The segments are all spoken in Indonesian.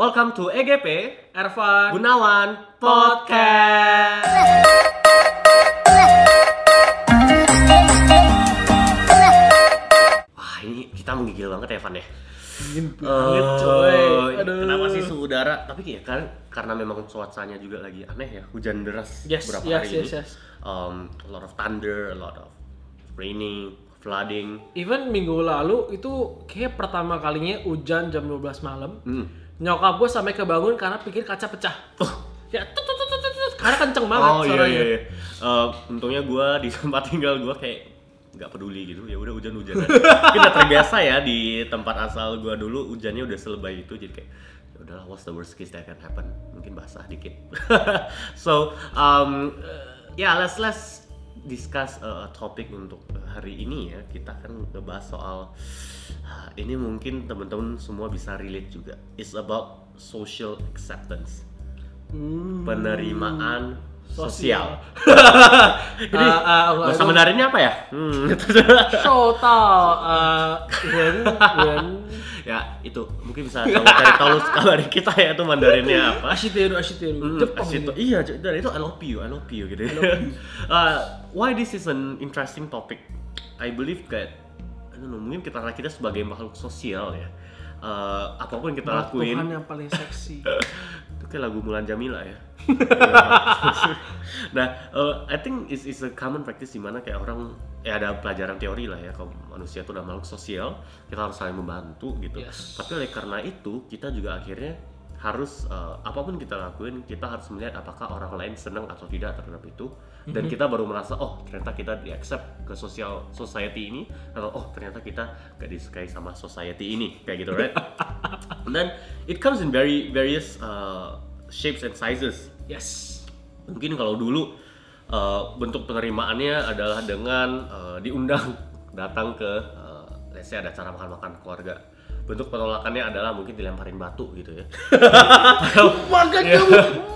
Welcome to EGP Ervan. Gunawan Podcast. Wah ini kita menggigil banget ya Van ya. Dingin banget coy. Eh, Aduh. Kenapa sih suhu udara? Tapi ya kan karena memang cuacanya juga lagi aneh ya, hujan deras Yes, beberapa yes, hari yes, ini. yes. Um, a lot of thunder, a lot of raining, flooding. Even minggu lalu itu kayak pertama kalinya hujan jam 12 malam. Hmm. Nyokap gue sampai kebangun karena pikir kaca pecah. Ya tut tut tut tut tut, karena kenceng banget Oh iya suaranya. iya. iya. Eh, untungnya gue di tempat tinggal gue kayak nggak peduli gitu ya udah hujan hujanan Mungkin udah terbiasa ya di tempat asal gue dulu hujannya udah selebay itu jadi kayak ya udahlah what's the worst case that can happen mungkin basah dikit so um, ya let's let's discuss a topik untuk hari ini ya kita akan ngebahas soal ini mungkin teman-teman semua bisa relate juga it's about social acceptance Hmm. penerimaan sosial. Ini Ini bahasa Mandarinnya apa ya? Hmm. total uh, Ren Ren ya itu mungkin bisa kamu cari tahu dari kita ya itu Mandarinnya apa? Ashiteru Ashiteru Hmm, Jepang Ashito- ini. iya dan itu I love you, I love you gitu. Uh, why this is an interesting topic? I believe that I don't know, mungkin kita kita sebagai makhluk sosial ya. uh, apa pun kita lakuin Tuhan yang paling seksi itu kayak lagu Mulan Jamila ya. nah, uh, I think is is a common practice di mana kayak orang ya ada pelajaran teori lah ya kalau manusia itu udah makhluk sosial, kita harus saling membantu gitu. Yes. Tapi oleh karena itu kita juga akhirnya harus uh, apa pun kita lakuin kita harus melihat apakah orang lain senang atau tidak terhadap itu dan kita baru merasa oh ternyata kita di accept ke sosial society ini. Atau oh ternyata kita gak disukai sama society ini. Kayak gitu right? Dan it comes in very various uh, shapes and sizes. Yes. Mungkin kalau dulu uh, bentuk penerimaannya adalah dengan uh, diundang datang ke uh, let's say ada acara makan-makan keluarga bentuk penolakannya adalah mungkin dilemparin batu gitu ya. Makan kamu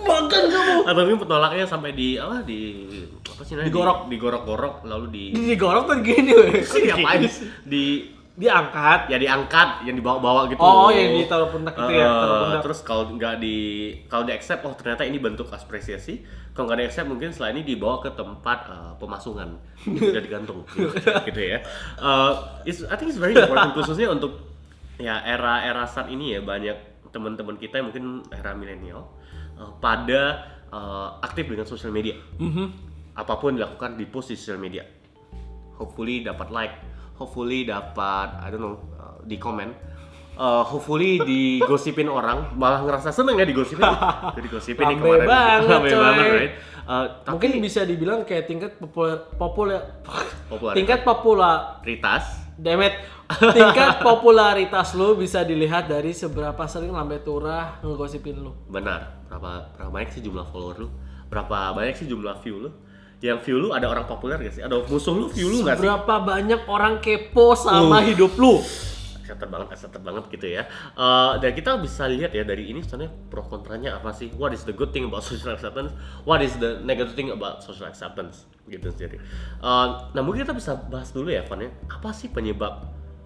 makan kamu. Atau mungkin penolaknya sampai di apa di apa sih namanya? Digorok. di, digorok-gorok lalu di di digorok tuh gini? Sih diapain di diangkat. Ya diangkat yang dibawa-bawa gitu. Oh yang ditaruh pundak itu ya Eh, taruh pundak. Terus kalau nggak di kalau di accept oh ternyata ini bentuk apresiasi. Kalau nggak di accept mungkin setelah ini dibawa ke tempat eh, pemasungan. Sudah digantung. Gitu, gitu ya. Eh, it's- I think it's very important khususnya untuk ya era-era saat ini ya banyak teman-teman kita yang mungkin era milenial eh, pada eh, aktif dengan sosial media. Mhm. apa pun dilakukan di post di sosial media. Hopefully dapat like hopefully dapat I don't know uh, di komen. Uh, hopefully digosipin orang malah ngerasa seneng ya digosipin. Jadi digosipin nih kemarin. banget, coy. banget right? Uh, mungkin tapi bisa dibilang kayak tingkat populer populer Popularitas. tingkat popular Ritas. Demet, tingkat popularitas lu bisa dilihat dari seberapa sering lambe turah ngegosipin lu. benar berapa berapa banyak sih jumlah follower lu berapa banyak sih jumlah view lu yang view lu ada orang populer gak sih ada musuh lu view lu gak sih Berapa banyak orang kepo sama Uh. hidup lu? accepted banget, accepted banget gitu ya. Eh, dan kita bisa lihat ya dari ini sebenarnya pro kontranya apa sih? What is the good thing about social acceptance? What is the negative thing about social acceptance? Gitu jadi. Eh, nah mungkin kita bisa bahas dulu ya, Van ya. Apa sih penyebab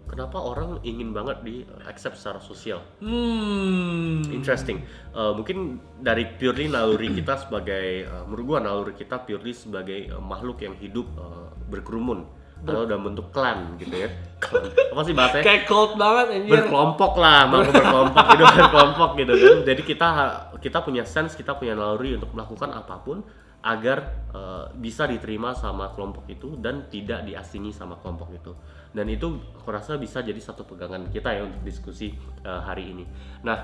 kenapa orang ingin banget di accept secara sosial? Hmm. Interesting. Eh, mungkin dari purely naluri kita sebagai, eh, menurut gua naluri kita purely sebagai eh, makhluk yang hidup eh, berkerumun atau dalam bentuk klan gitu ya. Apa sih bahasanya? Kayak cold banget anjir. berkelompok lah, makhluk berkelompok gitu berkelompok gitu kan. Jadi kita kita punya sense, kita punya naluri untuk melakukan apa pun agar eh, bisa diterima sama kelompok itu dan tidak diasingi sama kelompok itu. Dan itu aku rasa bisa jadi satu pegangan kita ya untuk diskusi eh, hari ini. Nah,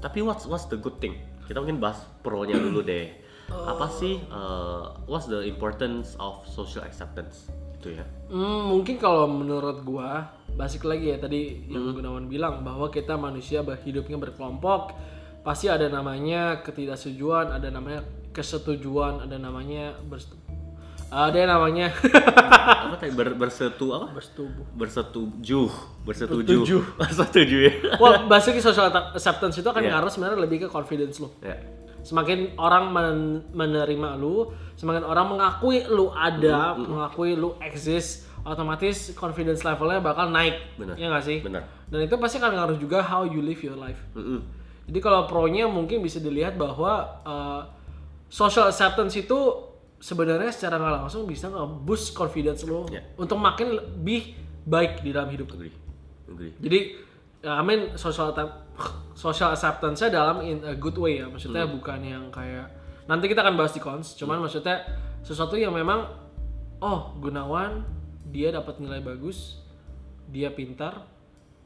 tapi what's what's the good thing? Kita mungkin bahas pro-nya dulu deh. Apa sih eh, what's the importance of social acceptance? Itu ya. Hmm, mungkin kalau menurut gua, basic lagi ya tadi yang Gunawan bilang bahwa kita manusia hidupnya berkelompok, pasti ada namanya ketidaksetujuan, ada namanya kesetujuan, ada namanya bersetu- ada yang namanya Apa tadi ber, bersetu apa? bersetubuh. bersetuju bersetuju Bersetuju. bersetuju ya Well, basically social acceptance itu kan Iya. ngaruh sebenarnya lebih ke confidence lu. ya Semakin orang men- menerima lu, semakin orang mengakui lu ada, mengakui lu exist, otomatis confidence levelnya bakal naik. Benar. Iya nggak sih? benar Dan itu pasti akan ngaruh juga how you live your life. Mm-mm. Jadi kalau pro-nya mungkin bisa dilihat bahwa uh, social acceptance itu sebenarnya secara nggak langsung bisa nge-boost confidence lo Ya. untuk makin lebih baik di dalam hidup. agree agree Jadi ya, I mean social social acceptance-nya dalam in a good way ya. Maksudnya bukan yang kayak nanti kita akan bahas di cons, cuman maksudnya sesuatu yang memang oh, Gunawan dia dapat nilai bagus, dia pintar,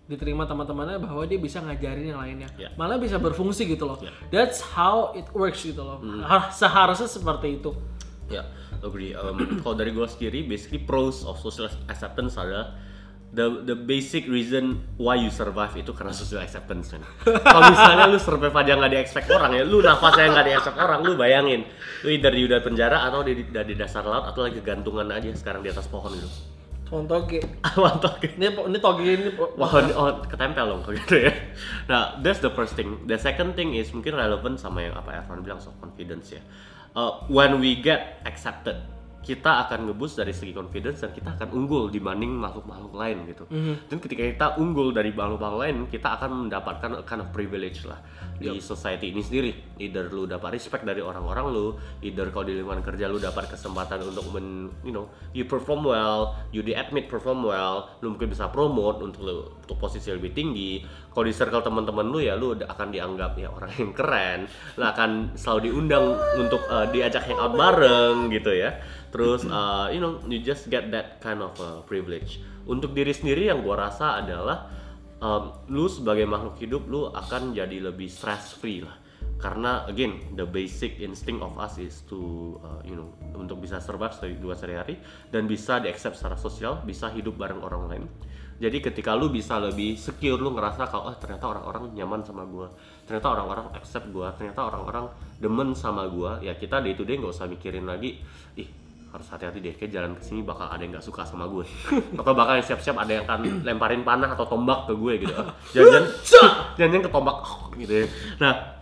diterima teman-temannya bahwa dia bisa ngajarin yang lainnya. Ya. Malah bisa berfungsi gitu loh. Ya. That's how it works gitu loh. Har- Seharusnya seperti itu. Ya, agree. Um, kalau dari gue sendiri, basically pros of social acceptance adalah the the basic reason why you survive itu karena social acceptance kan. Kalau misalnya lu survive aja nggak di expect orang ya, lu nafasnya nggak di expect orang, lu bayangin, lu either di udah penjara atau di, di, di dasar laut atau lagi gantungan aja sekarang di atas pohon gitu. Contoh kayak Mantap. ini ini toge ini Wah, oh, ketempel dong gitu ya. Nah, that's the first thing. The second thing is mungkin relevan sama yang apa Ervan bilang soal confidence ya. Uh, when we get accepted, kita akan ngeboost dari segi confidence dan kita akan unggul dibanding makhluk-makhluk lain gitu. Dan ketika kita unggul dari makhluk-makhluk lain, kita akan mendapatkan kind of privilege lah di society ini sendiri. Either lu dapat respect dari orang-orang lu, either kalau di lingkungan kerja lu dapat kesempatan untuk men, you know, you perform well, you di admit perform well, lu mungkin bisa promote untuk lu untuk posisi lebih tinggi. Kalau di circle teman-teman lu ya lu akan dianggap ya orang yang keren, lu akan selalu diundang untuk uh, diajak hangout bareng gitu ya. Terus uh, you know, you just get that kind of uh, privilege. Untuk diri sendiri yang gua rasa adalah um, lu sebagai makhluk hidup lu akan jadi lebih stress free lah karena again the basic instinct of us is to uh, you know untuk bisa survive dua sehari-hari dan bisa di accept secara sosial bisa hidup bareng orang lain jadi ketika lu bisa lebih secure lu ngerasa kalau oh ternyata orang-orang nyaman sama gua ternyata orang-orang accept gua ternyata orang-orang demen sama gua ya kita day to day nggak usah mikirin lagi ih harus hati-hati deh kayak jalan ke sini bakal ada yang nggak suka sama gue. Atau bakal yang siap-siap ada yang akan lemparin panah atau tombak ke gue gitu. Jangan jangan ke tombak gitu ya. Nah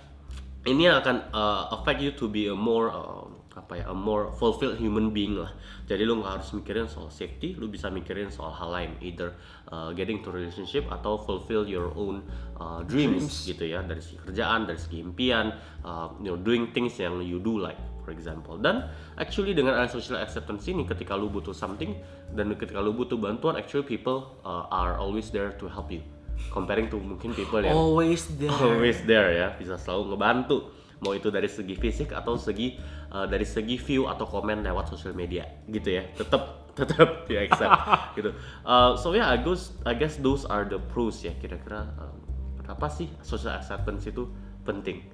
ini akan uh, affect you to be a more uh, apa ya a more fulfilled human being lah. Jadi lu nggak harus mikirin soal safety lu bisa mikirin soal hal lain. Either uh, getting to relationship atau fulfill your own uh, dreams, gitu ya. Dari segi kerjaan dari segi impian uh, you know doing things yang you do like for example. Dan actually dengan ada social acceptance ini ketika lu butuh something dan ketika lu butuh bantuan actually people uh, are always there to help you. Comparing to mungkin people yang always there. always there ya. Bisa selalu ngebantu. Mau itu dari segi fisik atau segi uh, dari segi view atau komen lewat sosial media. Gitu ya. Tetap tetap di accept. Gitu. Uh, so yeah I guess I guess those are the pros ya kira-kira. Um, kenapa sih social acceptance itu penting?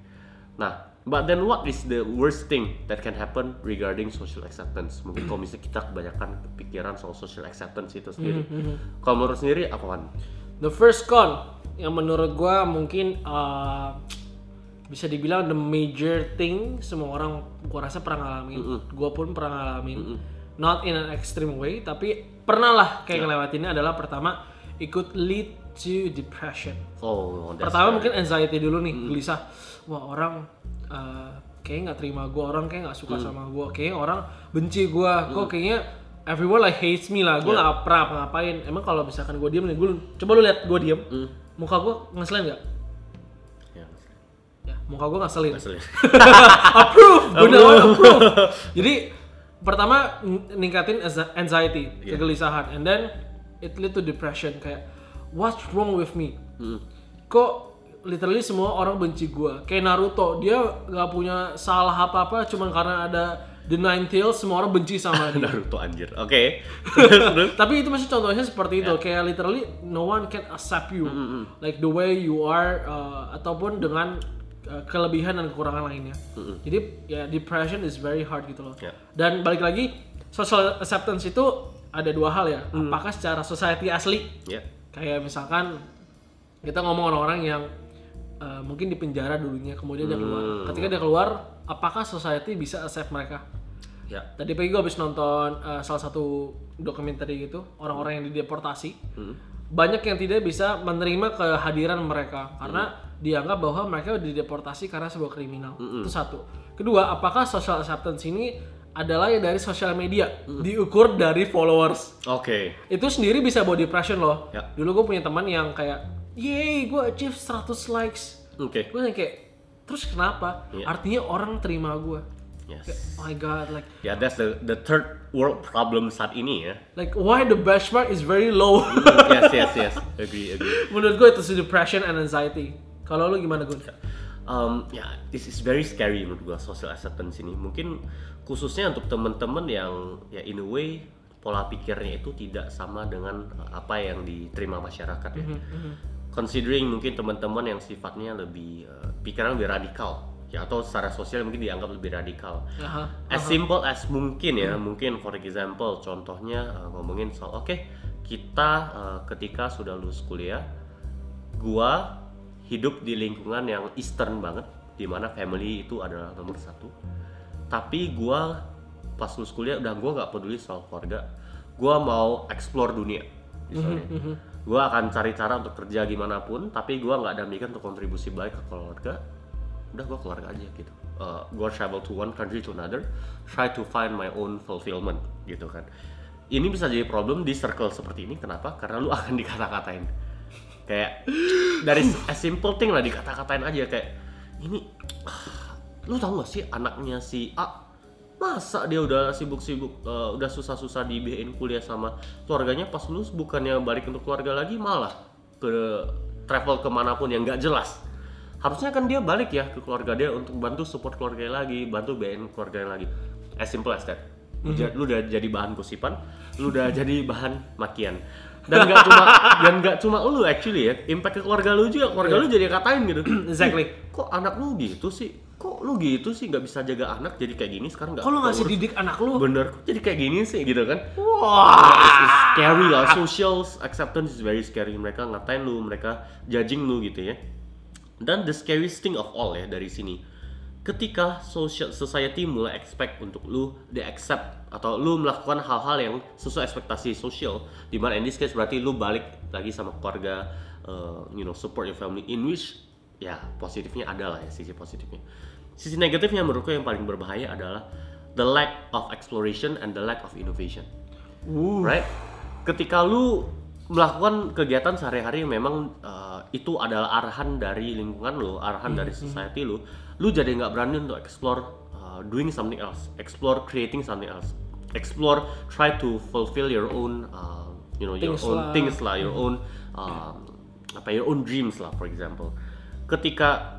Nah but then what is the worst thing that can happen regarding social acceptance? Mungkin kalau misalnya kita kebanyakan kepikiran soal social acceptance itu sendiri. Kalau menurut sendiri apaan The first con yang menurut gua mungkin uh, bisa dibilang the major thing semua orang gua rasa pernah ngalamin. Gua pun pernah ngalamin. Not in an extreme way, tapi pernah lah kayak ngelewatinnya adalah pertama ikut lead to depression. oh that's Pertama very- mungkin anxiety dulu nih, gelisah. Wah orang uh, kayaknya nggak terima gue, orang kayak nggak suka sama gue, kayaknya orang benci gue, kok kayaknya everyone like hates me lah, gue nggak pernah ngapain. Emang kalau misalkan gue diem nih, gue coba lu lihat gue diem, muka gue ngeselin nggak? ya, Ya, muka gue ngeselin. ngeselin. approve, benar approve. Jadi pertama ningkatin anxi- anxiety, kegelisahan, and then it lead to depression. Kayak what's wrong with me? Kok literally semua orang benci gua Kayak Naruto, dia nggak punya salah apa-apa cuman karena ada The Nine Tails semua orang benci sama dia. Naruto anjir. Oke. Terus. Tapi itu masih contohnya seperti itu, kayak literally no one can accept you like the way you are uh, ataupun dengan uh, kelebihan dan kekurangan lainnya. Jadi ya depression is very hard gitu loh. Ya. Dan balik lagi social acceptance itu ada dua hal ya. Apakah secara society asli Ya. kayak misalkan kita ngomong orang-orang yang uh, mungkin di penjara dulunya kemudian dia keluar. Ketika dia keluar, apakah society bisa accept mereka? Ya. Tadi pagi gue habis nonton uh, salah satu dokumenter gitu orang-orang yang dideportasi. Banyak yang tidak bisa menerima kehadiran mereka karena dianggap bahwa mereka dideportasi karena sebuah kriminal. Itu satu. Kedua, apakah social acceptance ini adalah yang dari sosial media diukur dari followers? Oke. Itu sendiri bisa bawa depression loh. Ya. Dulu gue punya teman yang kayak, yeay gue achieve 100 likes. Oke. gue yang kayak terus kenapa Iya. artinya orang terima gue Yes. oh my god like Ya, that's the the third world problem saat ini ya. like why the benchmark is very low yes, yes, yes. Agree, agree. menurut gue itu depression and anxiety kalau lu gimana gun Um, ya, this is very scary menurut gua social acceptance ini. Mungkin khususnya untuk temen-temen yang ya in a way pola pikirnya itu tidak sama dengan uh, apa yang diterima masyarakat ya. Considering mungkin teman-teman yang sifatnya lebih uh, pikiran lebih radikal ya atau secara sosial mungkin dianggap lebih radikal. Aha, As simple as mungkin ya, mungkin for example contohnya uh, ngomongin soal oke kita uh, ketika sudah lulus kuliah, gua hidup di lingkungan yang eastern banget, di mana family itu adalah nomor satu. Tapi gua pas lulus kuliah udah gua nggak peduli soal keluarga, gua mau explore dunia, misalnya. Gua akan cari cara untuk kerja gimana pun, tapi gua nggak ada mikir untuk kontribusi baik ke keluarga. Udah gua keluarga aja gitu. Uh, gua travel to one country to another, try to find my own fulfillment gitu kan. Ini bisa jadi problem di circle seperti ini. Kenapa? Karena lu akan dikata-katain kayak dari as simple thing lah dikata-katain aja kayak ini lu tau gak sih anaknya si A masa dia udah sibuk-sibuk eh, udah susah-susah dibiayain kuliah sama keluarganya pas lulus bukannya balik untuk keluarga lagi malah ke travel ke mana pun yang nggak jelas. Harusnya kan dia balik ya ke keluarga dia untuk bantu support keluarganya lagi bantu biayain keluarganya lagi. As simple as that. Lu, ja- lu udah jadi bahan gosipan lu udah jadi bahan makian. Dan nggak cuma dan nggak cuma lu actually ya impact ke keluarga lu juga keluarga lu jadi katain gitu. Exactly. "Ih, kok anak lu gitu sih kok lu gitu sih? Nggak bisa jaga anak jadi kayak gini? Sekarang nggak kalau ngasih urus." didik anak lu bener kok jadi kayak gini sih? Gitu kan? Wah. It's, it's scary lah. Social acceptance is very scary. Mereka ngatain lu mereka judging lu gitu ya. Dan the scariest thing of all ya dari sini. Ketika social society mulai expect untuk lu di accept atau lu melakukan hal-hal yang sesuai ekspektasi sosial di mana in this case berarti lu balik lagi sama keluarga uh, you know support your family in which ya positifnya ada lah ya sisi positifnya sisi negatifnya menurutku yang paling berbahaya adalah the lack of exploration and the lack of innovation Uh. right? Ketika lu melakukan kegiatan sehari-hari yang memang uh, itu adalah arahan dari lingkungan lu, arahan dari society lu, lu jadi nggak berani untuk explore uh, doing something else, explore creating something else, explore try to fulfill your own, uh, you know, your Things own lah. things lah, your own um, apa your own dreams lah, for example. Ketika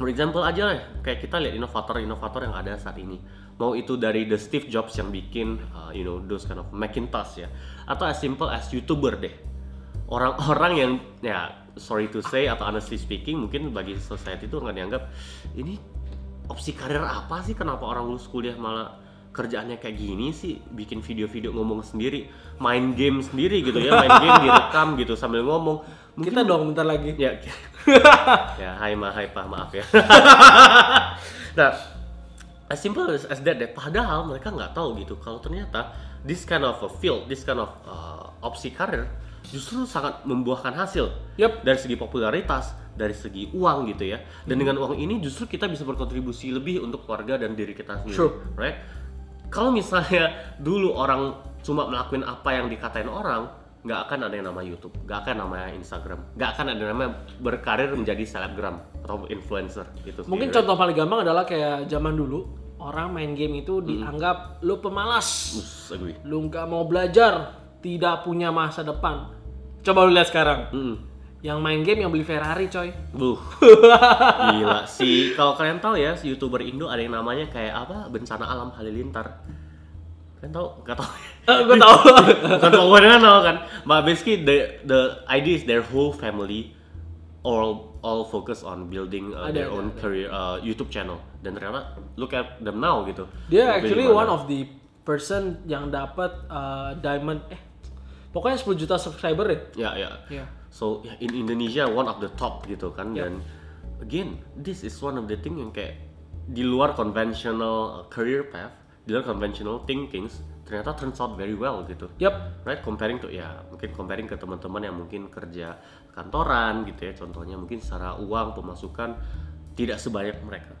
For example aja lah, kayak kita lihat inovator-inovator yang ada saat ini. Mau itu dari the Steve Jobs yang bikin, uh, you know, those kind of Macintosh ya, atau as simple as YouTuber deh. Orang-orang yang, ya, sorry to say atau honestly speaking, mungkin bagi society itu nggak dianggap ini opsi karir apa sih? Kenapa orang lulus kuliah malah kerjaannya kayak gini sih? Bikin video-video ngomong sendiri, main game sendiri gitu ya, main game direkam gitu sambil ngomong. Mungkin kita dong bentar lagi Ya, ya, hai ma, hai pa, maaf ya. nah, as simple as, as that deh. Padahal mereka nggak tahu gitu kalau ternyata this kind of a field, this kind of uh, opsi karir justru sangat membuahkan hasil. Yep. Dari segi popularitas, dari segi uang gitu ya. Dan Hmm. dengan uang ini justru kita bisa berkontribusi lebih untuk keluarga dan diri kita sendiri, True. right? Kalau misalnya dulu orang cuma melakukan apa yang dikatain orang, nggak akan ada yang nama YouTube, nggak akan namanya Instagram, nggak akan ada yang namanya berkarir menjadi selebgram atau influencer gitu. mungkin sendiri. contoh paling gampang adalah kayak zaman dulu orang main game itu dianggap lu pemalas Us, lu nggak mau belajar tidak punya masa depan coba lu lihat sekarang Mm. yang main game yang beli Ferrari coy Buh. Gila sih. Kalau kalian tahu ya, YouTuber Indo ada yang namanya kayak apa? Bencana Alam Halilintar. Kalian tahu? Gak tahu. Eh, gue tau Bukan tahu gue tahu kan. But basically the the idea is their whole family all all focus on building uh, Ada, their ada, own ada. career uh, YouTube channel. Dan ternyata look at them now gitu. dia Lebih actually gimana. one of the person yang dapat uh, diamond eh pokoknya 10 juta subscriber deh Ya ya. ya So ya, in Indonesia one of the top gitu kan Yep. dan again this is one of the thing yang kayak di luar conventional career path, luar conventional thinkings ternyata turns out very well gitu. yep Right comparing to ya mungkin comparing ke teman-teman yang mungkin kerja kantoran gitu ya contohnya mungkin secara uang pemasukan tidak sebanyak mereka.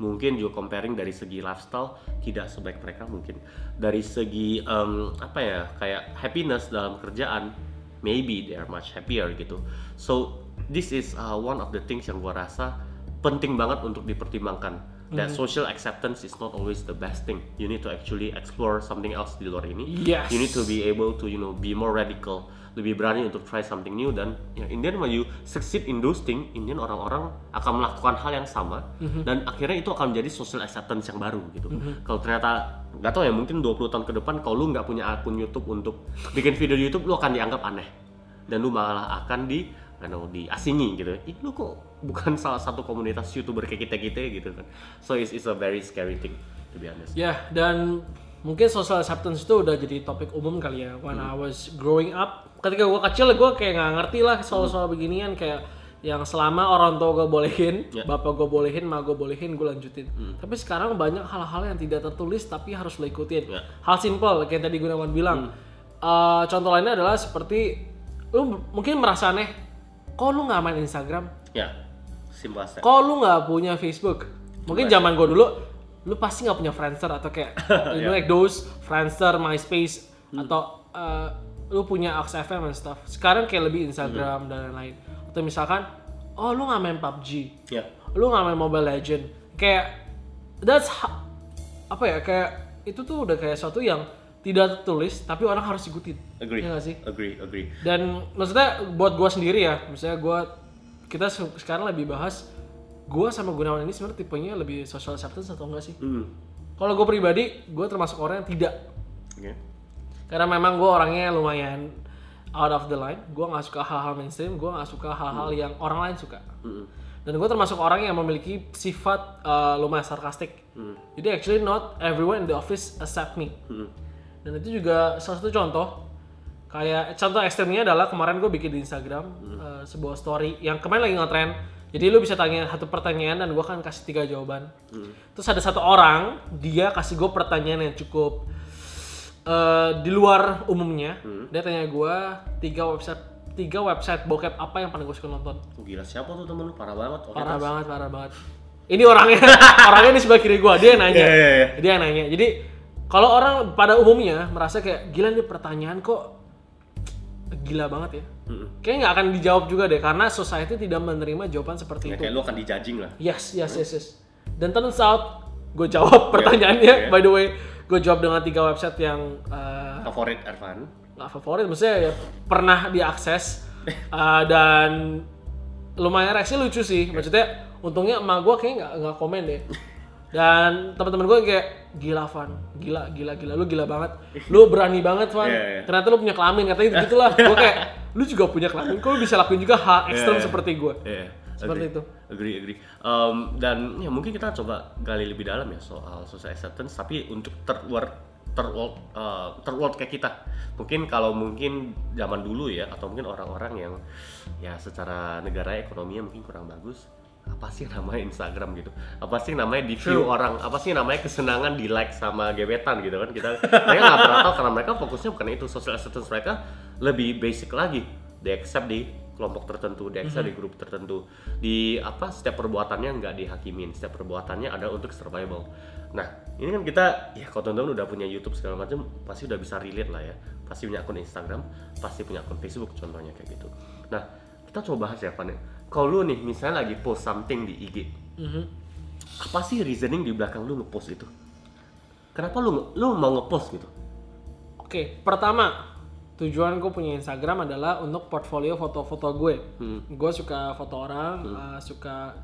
Mungkin juga comparing dari segi lifestyle tidak sebaik mereka mungkin dari segi em, apa ya kayak happiness dalam kerjaan maybe they are much happier gitu. So this is uh, one of the things yang gua rasa penting banget untuk dipertimbangkan. That social acceptance is not always the best thing. You need to actually explore something else di luar ini. Yes. You need to be able to you know be more radical, lebih berani untuk try something new dan ya in the end when you succeed in those things, in the end orang-orang akan melakukan hal yang sama dan akhirnya itu akan menjadi social acceptance yang baru gitu. Kalau ternyata nggak tahu ya mungkin 20 tahun ke depan kalau lu nggak punya akun YouTube untuk bikin video di YouTube lu akan dianggap aneh dan lu malah akan di know, diasingi gitu. Ih, lu kok bukan salah satu komunitas YouTuber kayak kita-kita gitu kan. So it's, it's a very scary thing to be honest. Ya, dan mungkin social acceptance itu udah jadi topik umum kali ya. When I was growing up, ketika gue kecil gue kayak nggak ngerti lah soal-soal beginian kayak yang selama orang tua gue bolehin, Ya. bapak gue bolehin, ma gue bolehin, gue lanjutin. Tapi sekarang banyak hal-hal yang tidak tertulis tapi harus lo ikutin. Ya. Hal simple kayak tadi Gunawan bilang. Eh, contoh lainnya adalah seperti lu mungkin merasa aneh, kok lu nggak main Instagram? Ya, simple as that. Kok lu nggak punya Facebook? Mungkin zaman gue dulu, lu pasti nggak punya Friendster atau kayak you know like those Friendster, MySpace atau uh, lu punya Axe FM and stuff. Sekarang kayak lebih Instagram dan lain-lain. Atau misalkan, oh lu nggak main PUBG, Ya, lu nggak main Mobile Legend. Kayak that's ha- apa ya kayak itu tuh udah kayak sesuatu yang tidak tertulis tapi orang harus ikutin. agree. Iya nggak sih? Agree, agree. Dan maksudnya buat gua sendiri ya, misalnya gua kita se- sekarang lebih bahas gua sama Gunawan ini sebenarnya tipenya lebih social acceptance atau enggak sih? Hmm. Kalau gue pribadi, gue termasuk orang yang tidak. Oke. Karena memang gue orangnya lumayan out of the line. Gue nggak suka hal-hal mainstream, gue nggak suka hal-hal yang orang lain suka. Hmm. Dan gue termasuk orang yang memiliki sifat uh, lumayan sarkastik. Hmm. Jadi actually not everyone in the office accept me. Hmm. Dan itu juga salah satu contoh. Kayak contoh ekstrimnya adalah kemarin gue bikin di Instagram uh, sebuah story yang kemarin lagi ngetrend. Jadi lu bisa tanya satu pertanyaan dan gue akan kasih tiga jawaban. Terus ada satu orang dia kasih gue pertanyaan yang cukup uh, di luar umumnya. Dia tanya gue tiga website tiga website bokep apa yang paling gue suka nonton. Oh, gila siapa tuh temen lu? Parah banget. Oke, Parah banget, parah banget. Ini orangnya, orangnya di sebelah kiri gua, dia yang nanya. Iya, iya, iya. Dia yang nanya. Jadi kalau orang pada umumnya merasa kayak gila nih pertanyaan kok gila banget ya. Mm-mm. Kayaknya nggak akan dijawab juga deh karena society tidak menerima jawaban seperti Ya, itu. kayak lu akan dijudging lah. Yes, yes, yes, yes. Dan turns out gue jawab pertanyaannya. iya. By the way, gue jawab dengan tiga website yang eh, Favorit Ervan? nggak favorit maksudnya ya pernah diakses uh, dan lumayan reaksi lucu sih maksudnya untungnya emak gue kayaknya nggak nggak komen deh dan teman-teman gue kayak gila Van gila gila gila lu gila banget lu berani banget Van Iya, iya. ternyata lu punya kelamin katanya gitu lah gue kayak lu juga punya kelamin kok lu bisa lakuin juga hal ekstrem Iya, iya. seperti gue Iya. Seperti agree. itu. Agree, agree. Um, dan ya mungkin kita coba gali lebih dalam ya soal social acceptance, tapi untuk terword terworld uh, terworld kayak kita. Mungkin kalau mungkin zaman dulu ya, atau mungkin orang-orang yang ya secara negara ekonominya mungkin kurang bagus, apa sih namanya Instagram gitu? Apa sih namanya di view orang? Apa sih namanya kesenangan di like sama gebetan gitu kan? Kita mereka nggak pernah tahu karena mereka fokusnya bukan itu social acceptance mereka lebih basic lagi. They accept di kelompok tertentu, di accept di grup tertentu. Di apa setiap perbuatannya nggak dihakimin, setiap perbuatannya ada untuk survival. Nah, ini kan kita ya kalau teman-teman udah punya YouTube segala macam pasti udah bisa relate lah ya. Pasti punya akun Instagram, pasti punya akun Facebook contohnya kayak gitu. Nah, kita coba bahas ya Van ya. Kalau lu nih misalnya lagi post something di IG, Mhm. apa sih reasoning di belakang lu ngepost itu? Kenapa lu lu mau ngepost gitu? Oke, pertama tujuan gue punya Instagram adalah untuk portfolio foto-foto gue. Hmm. Gue suka foto orang, uh, suka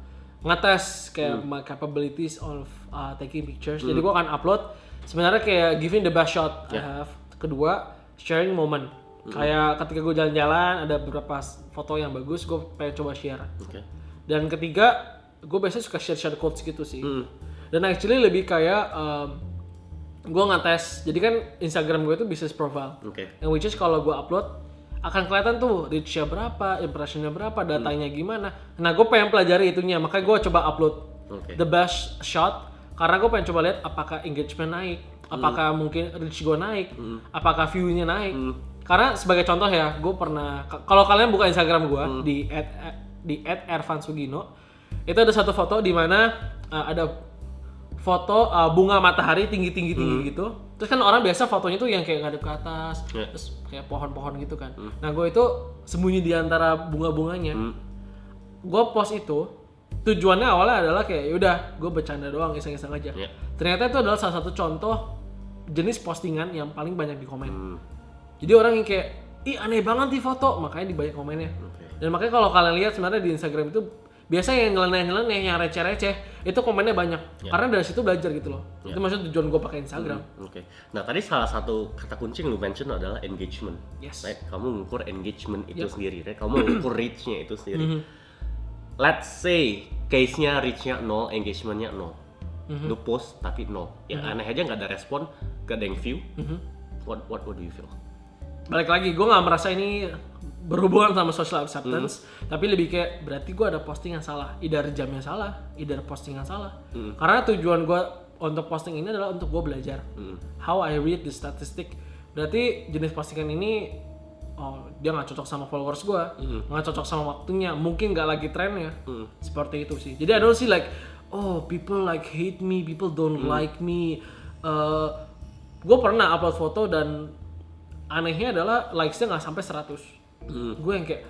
ngetes kayak my capabilities of uh, taking pictures. Jadi gue akan upload sebenarnya kayak giving the best shot I have. Kedua, sharing moment. Kayak ketika gue jalan-jalan ada beberapa foto yang bagus, gue pengen coba share. Oke. Dan ketiga, gue biasanya suka share-share quotes gitu sih. Hmm. Dan actually lebih kayak um, gue ngetes. Jadi kan Instagram gue itu business profile. Oke. Yang which is kalau gue upload akan kelihatan tuh reach-nya berapa, impressionnya berapa, datanya gimana. Nah gue pengen pelajari itunya, makanya gue coba upload Oke. the best shot karena gue pengen coba lihat apakah engagement naik, apakah mungkin reach gue naik, apakah view-nya naik. Karena sebagai contoh ya, gue pernah kalau kalian buka Instagram gue di at, di @ervansugino itu ada satu foto di mana uh, ada foto uh, bunga matahari tinggi tinggi tinggi gitu. Terus kan orang biasa fotonya tuh yang kayak ngadep ke atas, Ya. terus kayak pohon-pohon gitu kan. Nah gue itu sembunyi di antara bunga-bunganya. Hmm. gue post itu tujuannya awalnya adalah kayak yaudah gue bercanda doang iseng-iseng aja Iya. ternyata itu adalah salah satu contoh jenis postingan yang paling banyak di komen Hmm, jadi orang yang kayak ih aneh banget di foto makanya di banyak komennya oke. dan makanya kalau kalian lihat sebenarnya di Instagram itu biasanya yang nyeleneh-nyeleneh yang receh-receh itu komennya banyak Ya. karena dari situ belajar gitu loh Ya. itu maksudnya tujuan gue pakai Instagram Oke. Nah tadi salah satu kata kunci yang lu mention adalah engagement. Yes. Right? Kamu mengukur engagement itu Yep. sendiri, right? Kamu mengukur reach-nya itu sendiri. Mhm. Let's say case-nya reach-nya nol, engagement-nya nol. Mhm. Lu post tapi nol. Ya aneh aja nggak ada respon, nggak ada yang view. Mhm. What what what do you feel? Balik lagi gue nggak merasa ini berhubungan sama social acceptance tapi lebih kayak berarti gue ada posting yang salah either jamnya salah either posting yang salah. Karena tujuan gue untuk posting ini adalah untuk gue belajar how I read the statistic. Berarti jenis postingan ini oh dia nggak cocok sama followers gue nggak cocok sama waktunya mungkin nggak lagi trennya. Seperti itu sih. Jadi I don't see like oh people like hate me people don't like me. Gue pernah upload foto dan anehnya adalah likesnya nggak sampai 100 gue yang kayak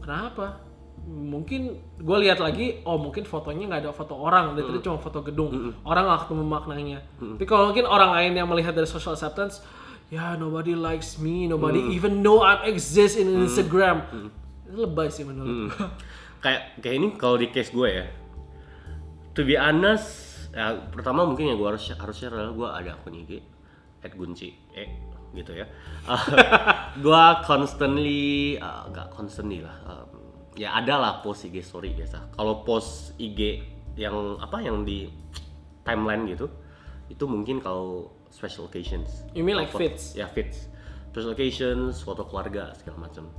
kenapa? Mungkin gue lihat lagi oh mungkin fotonya nggak ada foto orang dan tadi cuma foto gedung. Orang nggak ketemu maknanya. Tapi kalau mungkin orang lain yang melihat dari social acceptance ya nobody likes me nobody even know I exist in Instagram. Itu lebay sih menurut gue kayak kayak ini kalau di case gue ya. To be honest ya, pertama mungkin yang gue harus harus share adalah gue ada akun IG @gunci. Eh gitu ya. Gue constantly eh, nggak constantly lah em, ya ada lah post IG story biasa. Kalau post IG yang apa yang di timeline gitu itu mungkin kalau special occasions. You mean like fits? ya fits special occasions foto keluarga segala macam.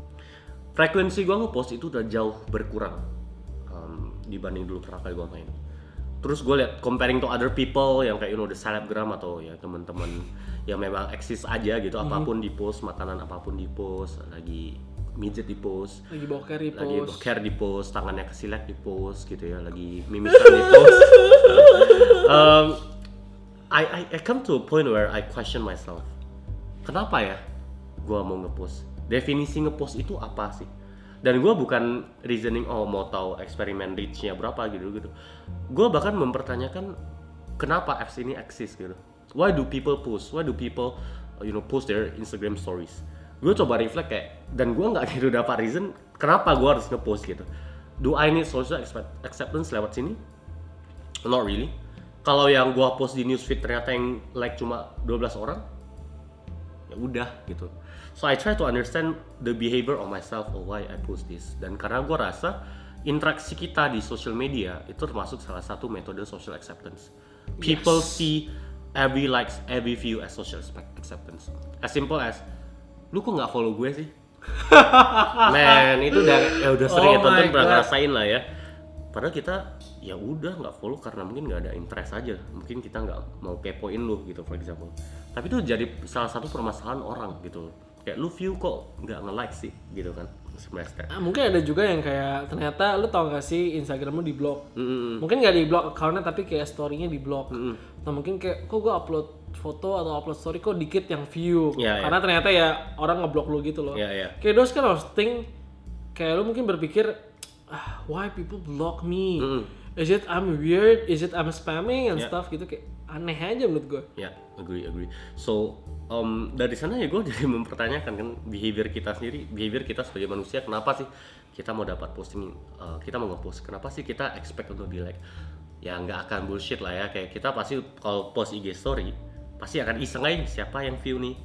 Frekuensi gue ngepost itu udah jauh berkurang um, dibanding dulu pertama kali gue main. Terus gue liat comparing to other people yang kayak you know the selebgram atau ya teman-teman yang memang eksis aja gitu apa pun di post makanan apa pun di post lagi midget di post lagi boker di lagi post. boker di post tangannya kesilek di post gitu ya lagi mimisan di post. Um, I, I I come to a point where I question myself. Kenapa ya gua mau ngepost? Definisi ngepost itu apa sih? Dan gua bukan reasoning oh mau tahu eksperimen reach-nya berapa gitu gitu gua bahkan mempertanyakan kenapa apps ini eksis? gitu why do people post? Why do people uh, you know post their Instagram stories? Gue coba reflect kayak dan gue nggak gitu dapat reason kenapa gue harus ngepost gitu. Do I need social accept- acceptance lewat sini? Not really. Kalau yang gue post di newsfeed ternyata yang like cuma 12 orang ya udah gitu. So I try to understand the behavior of myself or why I post this. Dan karena gue rasa interaksi kita di social media itu termasuk salah satu metode social acceptance. People see every likes every view as social accept- acceptance as simple as lu kok nggak follow gue sih Man, itu udah ya udah sering Oh ya tonton pernah ngerasain lah ya. Padahal kita ya udah nggak follow karena mungkin nggak ada interest aja. Mungkin kita nggak mau kepoin lu gitu, for example. Tapi itu jadi salah satu permasalahan orang gitu. Kayak lu view kok nggak nge-like sih gitu kan. Sebenarnya. Ah, mungkin ada juga yang kayak ternyata lu tau gak sih Instagram lu di blok Mm-mm. mungkin gak di blok accountnya tapi kayak storynya di blok nah mungkin kayak kok gue upload foto atau upload story kok dikit yang view Iya, iya. karena ternyata ya orang ngeblok lu gitu loh Iya, iya. kayak those kind of thing kayak lu mungkin berpikir ah, why people block me Mm-mm. is it I'm weird is it I'm spamming and Iya. stuff gitu kayak aneh aja menurut gue Ya, agree, agree. So, um, dari sana ya gue jadi mempertanyakan kan behavior kita sendiri, behavior kita sebagai manusia, kenapa sih kita mau dapat posting, uh, kita mau ngepost, kenapa sih kita expect untuk di like? Ya nggak akan bullshit lah ya, kayak kita pasti kalau post IG story, pasti akan iseng aja siapa yang view nih.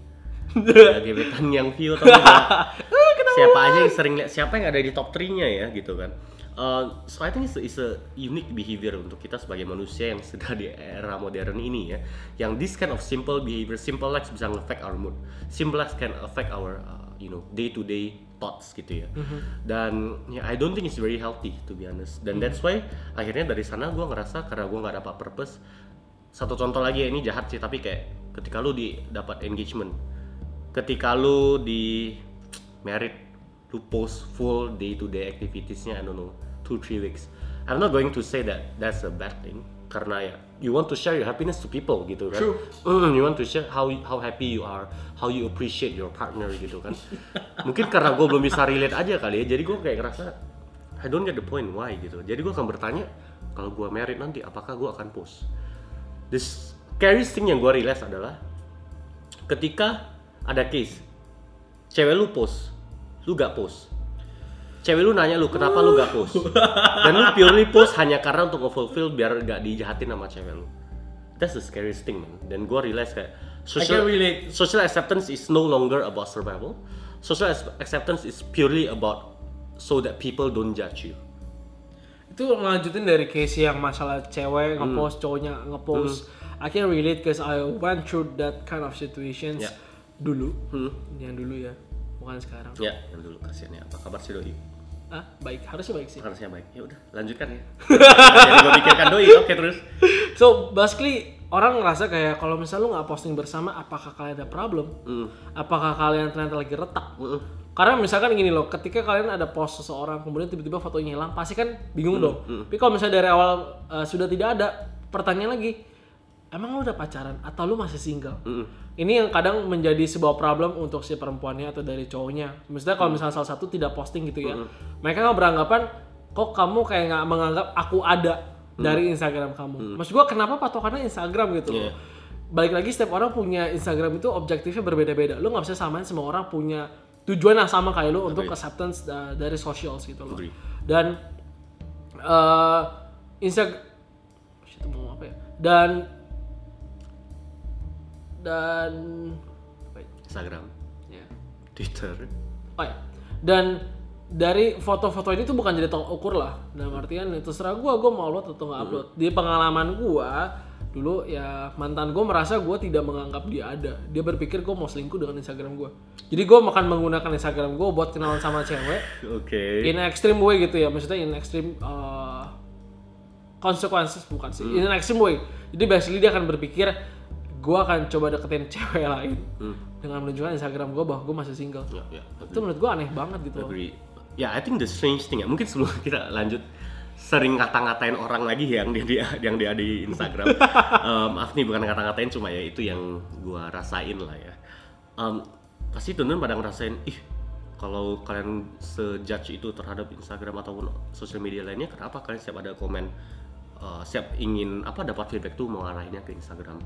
ya, gebetan yang view atau enggak. siapa aja yang sering lihat, siapa yang ada di top 3-nya ya gitu kan. Uh, so I think it's a, it's a unique behavior untuk kita sebagai manusia yang sudah di era modern ini ya. Yang this kind of simple behavior, simple likes bisa affect our mood. Simple likes can affect our uh, you know day to day thoughts gitu ya. Dan ya I don't think it's very healthy to be honest. Dan that's why akhirnya dari sana gue ngerasa karena gue nggak dapat purpose. Satu contoh lagi ya ini jahat sih tapi kayak ketika lu di dapat engagement, ketika lu di merit to post full day to day activitiesnya I don't know two three weeks I'm not going to say that that's a bad thing karena ya you want to share your happiness to people gitu kan True. Mm, you want to share how how happy you are how you appreciate your partner gitu kan mungkin karena gue belum bisa relate aja kali ya jadi gue kayak ngerasa I don't get the point why gitu. Jadi gue akan bertanya kalau gue married nanti apakah gue akan post. The scariest thing yang gue realize adalah ketika ada case cewek lu post, lu gak post. Cewek lu nanya lu kenapa lu gak post Dan lu purely post hanya karena untuk nge-fulfill biar gak dijahatin sama cewek lu That's the scariest thing man Dan gue realize kayak social, relate. social acceptance is no longer about survival Social ac- acceptance is purely about so that people don't judge you itu ngelanjutin dari case yang masalah cewek Hmm. ngepost cowoknya ngepost I can relate cause I went through that kind of situations Ya. dulu Hmm. yang dulu ya bukan sekarang Ya, yang dulu kasihan ya. Apa kabar si Doi? ah baik harusnya baik sih Harusnya baik. Ya udah, lanjutkan ya. Jadi gue pikirkan Doi, oke terus. so basically orang ngerasa kayak kalau misalnya lu nggak posting bersama apakah kalian ada problem Hmm. apakah kalian ternyata lagi retak Mm-mm. karena misalkan gini loh ketika kalian ada post seseorang kemudian tiba-tiba fotonya hilang pasti kan bingung Hmm, dong tapi kalau misalnya dari awal uh, sudah tidak ada pertanyaan lagi emang lu udah pacaran atau lu masih single? Mm-mm. ini yang kadang menjadi sebuah problem untuk si perempuannya atau dari cowoknya. Misalnya kalau misalnya salah satu tidak posting gitu ya mereka nggak beranggapan kok kamu kayak nggak menganggap aku ada dari Instagram kamu? Maksud gua kenapa patokannya Instagram gitu Iya. balik lagi setiap orang punya Instagram itu objektifnya berbeda-beda. Lu nggak bisa samain semua orang punya tujuan yang sama kayak lu untuk acceptance uh, dari socials gitu loh. Dan uh, Instagram Shit, mau apa ya? Dan dan Instagram, ya. Twitter. Oh ya. Dan dari foto-foto ini tuh bukan jadi tolak ukur lah. Dalam artian ya terserah gua gua mau upload atau nggak upload. Di pengalaman gua dulu ya mantan gua merasa gua tidak menganggap dia ada. Dia berpikir gua mau selingkuh dengan Instagram gua. Jadi gua makan menggunakan Instagram gua buat kenalan sama cewek Oke. in extreme way gitu ya. Maksudnya in extreme uh, consequences bukan sih. In an extreme way. Jadi basically dia akan berpikir gua akan coba deketin cewek lain dengan menunjukkan Instagram gua bahwa gua masih single Ya, ya. itu menurut gua aneh banget gitu. Agree. Ya, I think the strange thing ya. Mungkin sebelum kita lanjut sering ngata-ngatain orang lagi yang dia, dia yang dia di Instagram. Em, maaf nih bukan ngata-ngatain cuma ya itu yang gua rasain lah ya. Em, pasti temen pada ngerasain ih kalau kalian sejudge itu terhadap Instagram ataupun sosial media lainnya kenapa kalian siap ada komen eh, siap ingin apa dapat feedback tuh mau arahinnya ke Instagram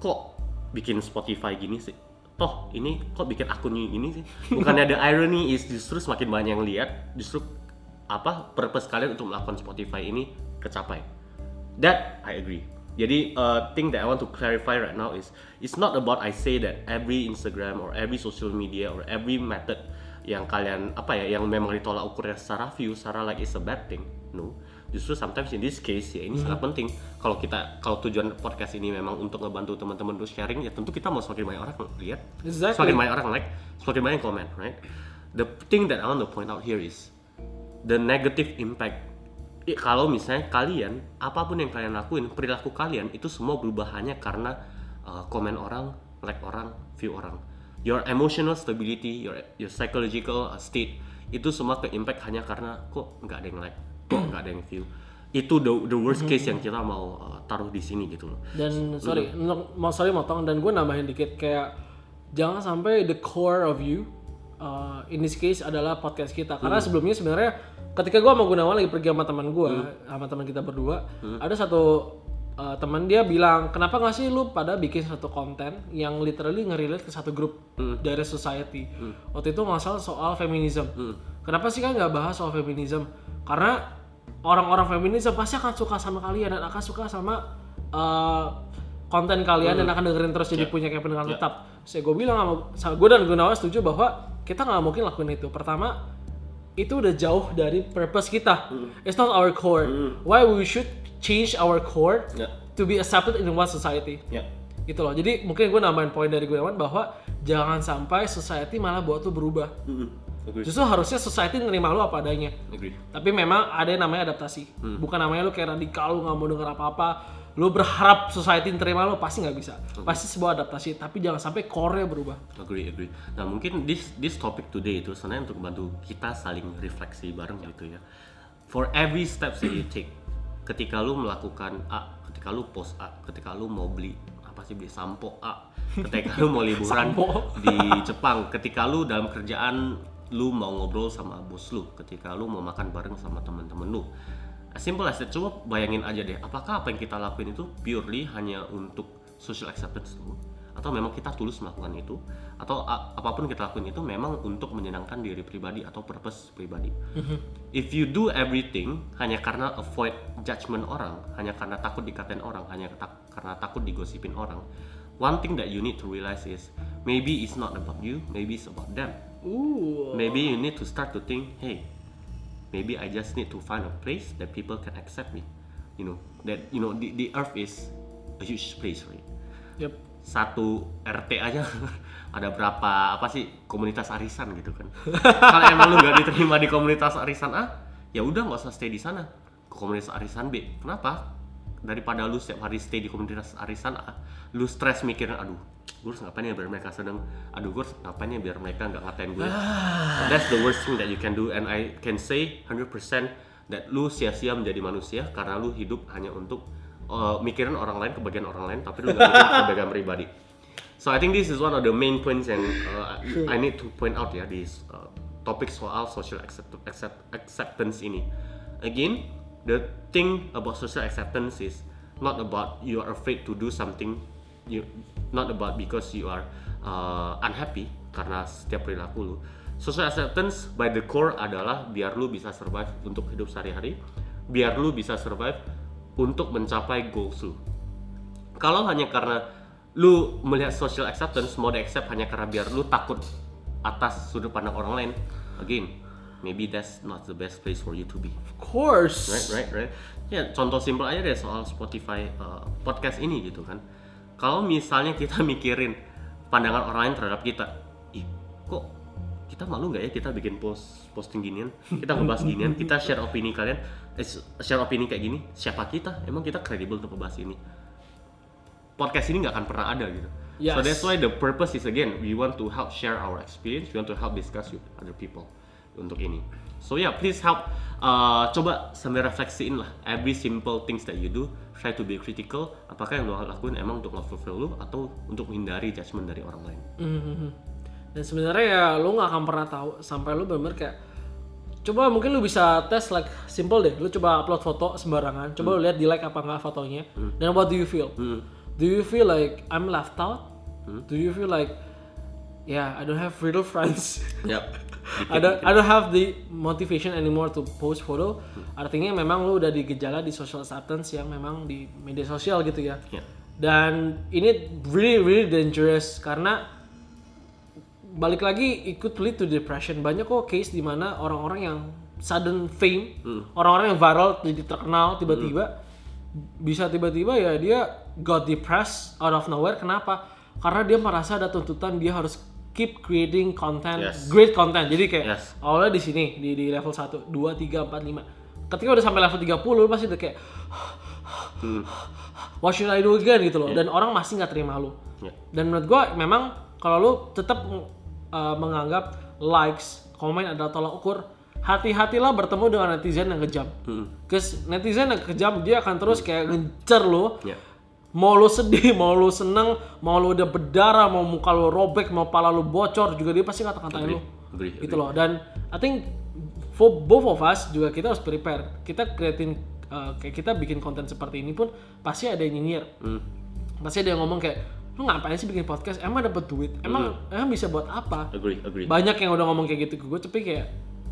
kok bikin Spotify gini sih? Toh ini kok bikin akunnya gini sih? Bukannya ada irony is justru semakin banyak yang lihat justru apa purpose kalian untuk melakukan Spotify ini kecapai. That I agree. Jadi uh, thing that I want to clarify right now is it's not about I say that every Instagram or every social media or every method yang kalian apa ya yang memang ditolak ukurnya secara view secara like is a bad thing. No justru sometimes in this case ya ini sangat penting. Kalau kita kalau tujuan podcast ini memang untuk ngebantu teman-teman untuk sharing ya tentu kita mau semakin banyak orang lihat. Exactly. semakin banyak orang like semakin banyak komen right? The thing that I want to point out here is the negative impact. I- kalau misalnya kalian apa pun yang kalian lakuin perilaku kalian itu semua berubah hanya karena uh, komen orang like orang view orang. Your emotional stability your your psychological uh, state itu semua ke impact hanya karena kok nggak ada yang like kok nggak ada yang view? Itu the, the worst case yang kita mau uh, taruh di sini gitu loh. Dan sorry, mau sorry motong dan gue nambahin dikit kayak jangan sampai the core of you uh, in this case adalah podcast kita. Karena sebelumnya sebenarnya ketika gue sama Gunawan lagi pergi sama teman gue sama teman kita berdua ada satu uh, teman dia bilang kenapa nggak sih lu pada bikin satu konten yang literally ngerelate ke satu grup dari society? Waktu itu masalah soal feminism. Kenapa sih kan nggak bahas soal feminism? Karena orang-orang feminisme pasti akan suka sama kalian dan akan suka sama uh, konten kalian dan akan dengerin terus jadi punya kayak pendengar tetap. Saya gue bilang sama, gue dan Gunawan setuju bahwa kita nggak mungkin lakuin itu. Pertama itu udah jauh dari purpose kita. It's not our core. Why we should change our core ya to be accepted in one society. ya Gitu loh. Jadi mungkin gue nambahin poin dari Gunawan bahwa jangan sampai society malah buat tuh berubah. Mm-mm. Agree Justru harusnya society nerima lu apa adanya. agree Tapi memang ada yang namanya adaptasi. Bukan namanya lu kayak radikal, lu nggak mau denger apa-apa. Lu berharap society nerima lu pasti nggak bisa. Pasti sebuah adaptasi. Tapi jangan sampai core-nya berubah. Agree, agree. Nah mungkin this this topic today itu sebenarnya untuk bantu kita saling refleksi bareng gitu ya. For every steps that you take, ketika lu melakukan A, ketika lu post A, ketika lu mau beli apa sih beli sampo A, ketika lu mau liburan Sampo. di Jepang, ketika lu dalam kerjaan lu mau ngobrol sama bos lu ketika lu mau makan bareng sama temen-temen lu. As simple as that. Coba bayangin aja deh apakah apa yang kita lakuin itu purely hanya untuk social acceptance lu? Atau memang kita tulus melakukan itu? Atau apa pun kita lakuin itu memang untuk menyenangkan diri pribadi atau purpose pribadi? If you do everything hanya karena avoid judgment orang hanya karena takut dikatain orang hanya tak- karena takut digosipin orang one thing that you need to realize is maybe it's not about you maybe it's about them Ooh. maybe you need to start to think hey maybe i just need to find a place that people can accept me. You know that you know the, the earth is a huge place right? Yep. satu RT aja. Ada berapa apa sih komunitas arisan gitu kan. Kalau emang lu nggak diterima di komunitas arisan A ya udah nggak usah stay di sana. Ke komunitas arisan B. Kenapa daripada lu setiap hari stay di komunitas arisan A lu stres mikirin aduh gue harus ngapain ya biar mereka sedang aduh gue harus ngapain ya biar mereka nggak ngatain gue that's the worst thing that you can do and I can say 100% that lu sia-sia menjadi manusia karena lu hidup hanya untuk uh, mikirin orang lain kebagian orang lain tapi lu nggak mikirin kebagian pribadi. So I think this is one of the main points yang uh, I need to point out ya di uh, topik soal social accept- accept- acceptance ini. Again the thing about social acceptance is not about you are afraid to do something you not about because you are uh, unhappy karena setiap perilaku lu. Social acceptance by the core adalah biar lu bisa survive untuk hidup sehari-hari biar lu bisa survive untuk mencapai goals lu. Kalau hanya karena lu melihat social acceptance mau di accept hanya karena biar lu takut atas sudut pandang orang lain again maybe that's not the best place for you to be. Of course. right right right. Ya contoh simpel aja deh soal Spotify uh, podcast ini gitu kan. Kalau misalnya kita mikirin pandangan orang lain terhadap kita ih kok kita malu nggak ya kita bikin post posting ginian? Kita ngebahas ginian kita share opini kalian. Eh, share opini kayak gini siapa kita? Emang kita kredibel untuk ngebahas ini? Podcast ini nggak akan pernah ada gitu. So Yes. that's why the purpose is again we want to help share our experience we want to help discuss with other people untuk ini so yeah please help uh, coba sambil refleksiin lah every simple things that you do try to be critical apakah yang lo lakuin emang untuk nge-fulfill lo atau untuk menghindari judgment dari orang lain Mhm. Dan sebenarnya ya lu nggak akan pernah tahu sampai lu bener kayak coba mungkin lu bisa tes like simple deh. Lu coba upload foto sembarangan, coba lu lihat di like apa enggak fotonya. Dan what do you feel? Hmm. Do you feel like I'm left out? Do you feel like yeah, I don't have real friends? Yap. I don't I don't have the motivation anymore to post photo. Artinya memang lu udah di gejala di social acceptance yang memang di media sosial gitu ya. Ya. Dan ini really really dangerous karena balik lagi ikut lead to depression. Banyak kok case di mana orang-orang yang sudden fame, orang-orang yang viral jadi terkenal tiba-tiba bisa tiba-tiba ya dia got depressed out of nowhere. Kenapa? Karena dia merasa ada tuntutan dia harus keep creating content, Yes. great content. Jadi kayak Yes. awalnya di sini di di level 1, 2, 3, 4, 5. Ketika udah sampai level 30 lu pasti udah kayak what should I do again gitu loh. Dan orang masih nggak terima lu. Ya. Dan menurut gua memang kalau lu tetap uh, menganggap likes, komen adalah tolak ukur, hati-hatilah bertemu dengan netizen yang kejam. Because netizen yang kejam dia akan terus kayak ngejar lu. Ya. Mau lu sedih, mau lu seneng, mau lu udah berdarah, mau muka lu robek, mau pala lu bocor juga dia pasti ngata-ngatain lu. Agree, Gitu loh. Dan I think for both of us juga kita harus prepare. Kita creating uh, kayak kita bikin konten seperti ini pun pasti ada yang nyinyir Hmm. pasti ada yang ngomong kayak lu ngapain sih bikin podcast emang dapat duit emang emang bisa buat apa Agree, agree. banyak yang udah ngomong kayak gitu ke gue tapi kayak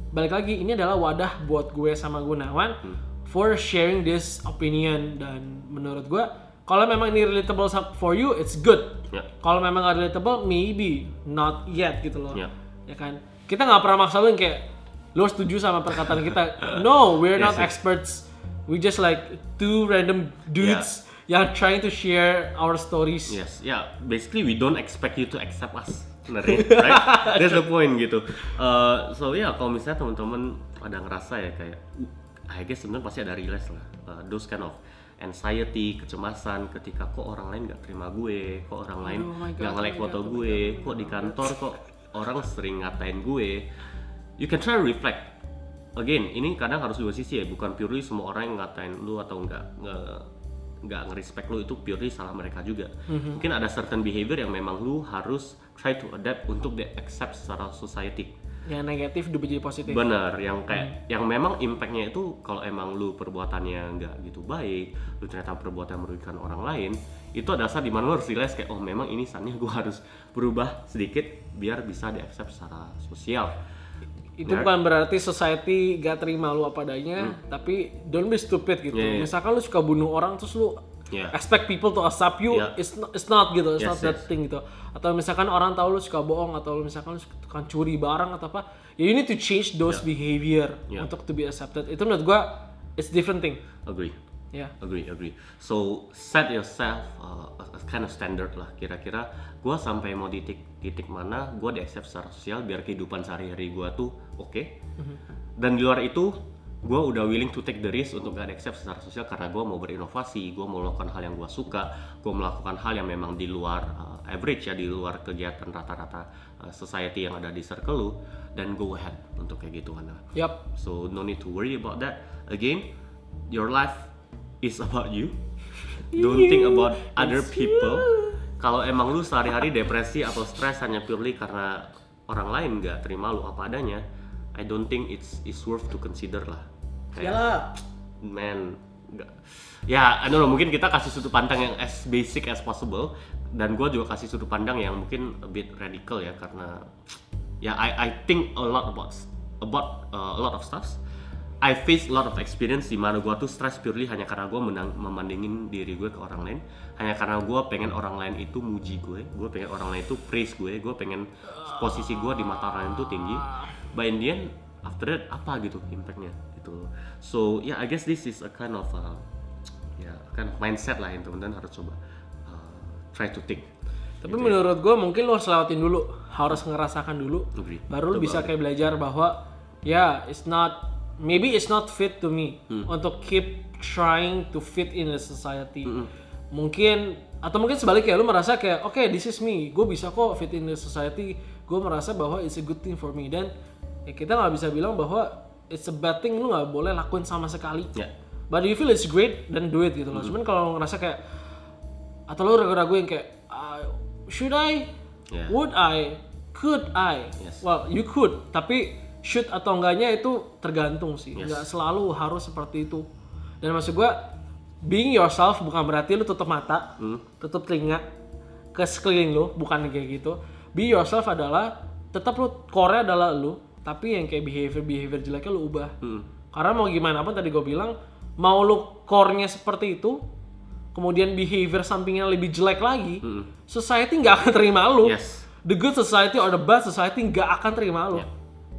balik lagi ini adalah wadah buat gue sama Gunawan for sharing this opinion dan menurut gue kalau memang ini relatable for you it's good Ya. kalau memang gak relatable maybe not yet gitu loh Ya. ya kan kita nggak pernah maksa lu yang kayak lu setuju sama perkataan kita no we're not Yes, yes. experts we just like two random dudes yang trying to share our stories Yes, yeah. Basically, we don't expect you to accept us, sebenarnya, right? That's the point gitu. Uh, so ya, yeah, kalau misalnya teman-teman pada ngerasa ya kayak, uh, I guess sebenarnya pasti ada realize lah, uh, those kind of anxiety, kecemasan ketika kok orang lain nggak terima gue, kok orang lain Oh nggak nge-like my foto gue, kok di kantor kok orang sering ngatain gue. You can try to reflect. Again, ini kadang harus dua sisi ya, bukan purely semua orang yang ngatain lu atau nggak nggak nge-respect lu itu purely salah mereka juga. Mhm. Mungkin ada certain behavior yang memang lu harus try to adapt untuk di accept secara society. Yang negatif udah jadi positif Bener, yang kayak yang memang impactnya itu kalau emang lu perbuatannya nggak gitu baik, lu ternyata perbuatan merugikan orang lain, itu ada saat di mana lu harus realize kayak oh memang ini saatnya gue harus berubah sedikit biar bisa di accept secara sosial. itu bukan berarti society gak terima lu apa adanya tapi don't be stupid gitu Hmm. Iya, iya. misalkan lu suka bunuh orang terus lu Iya. expect people to accept you Iya. it's, not, it's not gitu it's Yes, not that thing gitu atau misalkan orang tahu lu suka bohong atau lu misalkan lu suka curi barang atau apa ya you need to change those behavior Iya. untuk to be accepted itu menurut gua it's different thing Agree. ya Agree, agree. So set yourself uh, a, a kind of standard lah. Kira-kira gue sampai mau di titik, titik mana gue di accept secara sosial biar kehidupan sehari-hari gue tuh oke. Dan di luar itu gue udah willing to take the risk untuk gak accept secara sosial karena gue mau berinovasi, gue mau melakukan hal yang gue suka, gue melakukan hal yang memang di luar uh, average ya, di luar kegiatan rata-rata uh, society yang ada di circle lu, dan go ahead untuk kayak gitu kan. yap So no need to worry about that. Again, your life is about you. Don't think about other people. Kalau emang lu sehari-hari depresi atau stres hanya purely karena orang lain nggak terima lu apa adanya, I don't think it's it's worth to consider lah. Kayak, Yalah. man, nggak. Ya, I don't know, mungkin kita kasih sudut pandang yang as basic as possible dan gue juga kasih sudut pandang yang mungkin a bit radical ya karena ya I I think a lot about about uh, a lot of stuff. I face a lot of experience di mana gue tuh stress purely hanya karena gue menang, memandingin diri gue ke orang lain, hanya karena gue pengen orang lain itu muji gue, gue pengen orang lain itu praise gue, gue pengen posisi gue di mata orang lain itu tinggi. But in the end, after that apa gitu impactnya gitu. So yeah, I guess this is a kind of uh, ya kind of mindset lah yang teman-teman harus coba uh, try to think. tapi menurut gua mungkin lu harus lewatin dulu harus ngerasakan dulu Agree. baru lu bisa kayak belajar bahwa ya it's not maybe it's not fit to me Hmm. untuk keep trying to fit in the society mungkin atau mungkin sebaliknya lu merasa kayak oke this is me gue bisa kok fit in the society gue merasa bahwa it's a good thing for me dan ya kita nggak bisa bilang bahwa it's a bad thing lu nggak boleh lakuin sama sekali Ya. but if you feel it's great then do it gitu loh cuman kalau ngerasa kayak atau lu ragu-raguin kayak "Ah, should I Ya. would I could I Yes. well you could tapi should atau enggaknya itu tergantung sih Yes. nggak selalu harus seperti itu dan maksud gua being yourself bukan berarti lu tutup mata Hmm. tutup telinga ke sekeliling lu bukan kayak gitu be yourself adalah tetap lu core adalah lu tapi yang kayak behavior behavior jeleknya lu ubah. Hmm. karena mau gimana pun tadi gue bilang mau lu core-nya seperti itu kemudian behavior sampingnya lebih jelek lagi society nggak akan terima lu. Yes. the good society or the bad society nggak akan terima lu. Yeah.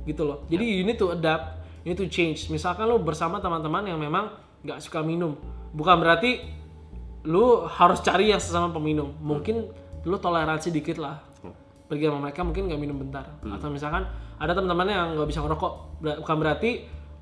gitu loh. Jadi you need to adapt you need to change. Misalkan lu bersama teman-teman yang memang nggak suka minum. Bukan berarti lu harus cari yang sesama peminum. Mungkin lu toleransi dikit lah pergi sama mereka mungkin nggak minum bentar. Atau misalkan ada teman-teman yang nggak bisa ngerokok bukan berarti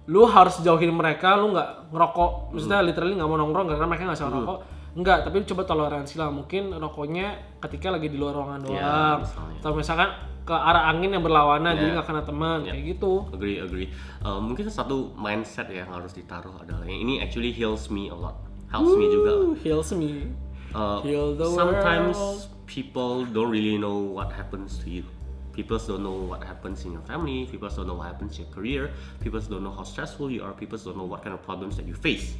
lu harus jauhin mereka lu nggak ngerokok. Maksudnya literally nggak mau nongkrong karena mereka nggak bisa ngerokok. Enggak tapi coba toleransi lah. Mungkin rokoknya ketika lagi di luar ruangan doang. Ya, misalnya. atau misalkan ke arah angin yang berlawanan Ya. jadi nggak kena teman kayak gitu. Agree, agree. Uh, mungkin satu mindset yang harus ditaruh adalah ini actually heals me a lot, helps me juga. Heals me. Uh, Heal the sometimes world. People don't really know what happens to you. People don't know what happens in your family. People don't know what happens in your career. People don't know how stressful you are. People don't know what kind of problems that you face.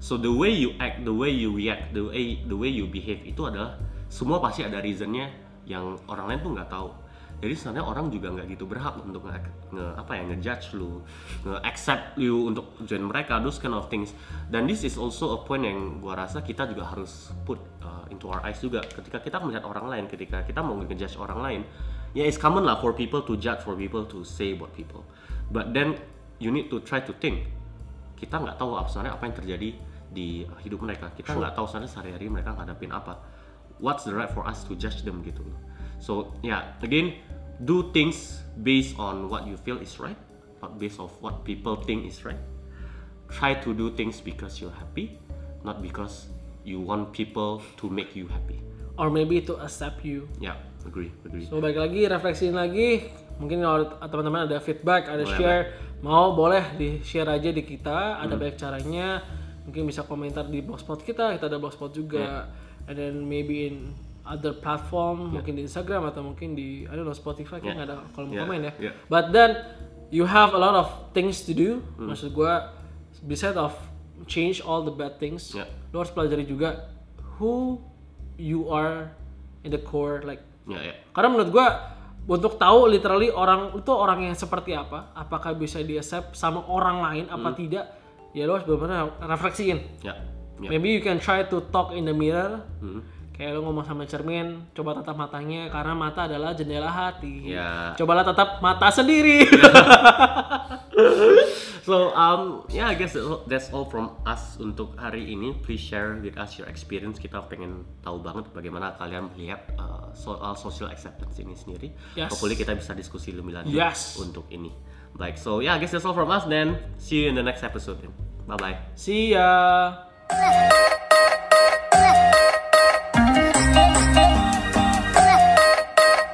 So the way you act, the way you react, the way the way you behave itu adalah semua pasti ada reasonnya yang orang lain tuh nggak tahu. Jadi sebenarnya orang juga nggak gitu berhak untuk nge, nge- apa ya ngejudge lu, nge-accept you untuk join mereka, those kind of things. Dan this is also a point yang gua rasa kita juga harus put uh, into our eyes juga. Ketika kita melihat orang lain, ketika kita mau ngejudge orang lain, ya it's common lah for people to judge, for people to say about people. But then you need to try to think. Kita nggak tahu apa sebenarnya apa yang terjadi di uh, hidup mereka. Kita nggak tahu sebenarnya sehari-hari mereka ngadapin apa. What's the right for us to judge them gitu loh. So yeah, again, do things based on what you feel is right, not based of what people think is right. Try to do things because you're happy, not because you want people to make you happy. or maybe to accept you Yeah, agree, agree. So balik lagi refleksiin lagi mungkin kalau teman-teman ada feedback ada Boleh, share mau boleh di share aja di kita Hmm. ada banyak caranya mungkin bisa komentar di blogspot kita kita ada blogspot juga Ya. and then maybe in other platform mungkin di Instagram atau mungkin di I don't know Spotify kan Yeah. ada kolom Yeah. komen ya Yeah. but then you have a lot of things to do Hmm. maksud gua besides of change all the bad things Yeah. lu harus pelajari juga who you are in the core like Ya, ya. karena menurut gua untuk tahu literally orang itu orang yang seperti apa, apakah bisa di accept sama orang lain apa Hmm. tidak, ya lo harus benar-benar refleksiin. Ya. Ya. Maybe you can try to talk in the mirror. Hmm. Kayak lo ngomong sama cermin, coba tatap matanya karena mata adalah jendela hati. Ya. Cobalah tatap mata sendiri. So um yeah I guess that's all- from us untuk hari ini. Please share with us your experience. Kita pengen tahu banget bagaimana kalian melihat uh, soal social acceptance ini sendiri. Yes. Hopefully kita bisa diskusi lebih lanjut Yes. untuk ini. Baik, so yeah I guess that's all from us. Then see you in the next episode. Bye bye. See ya.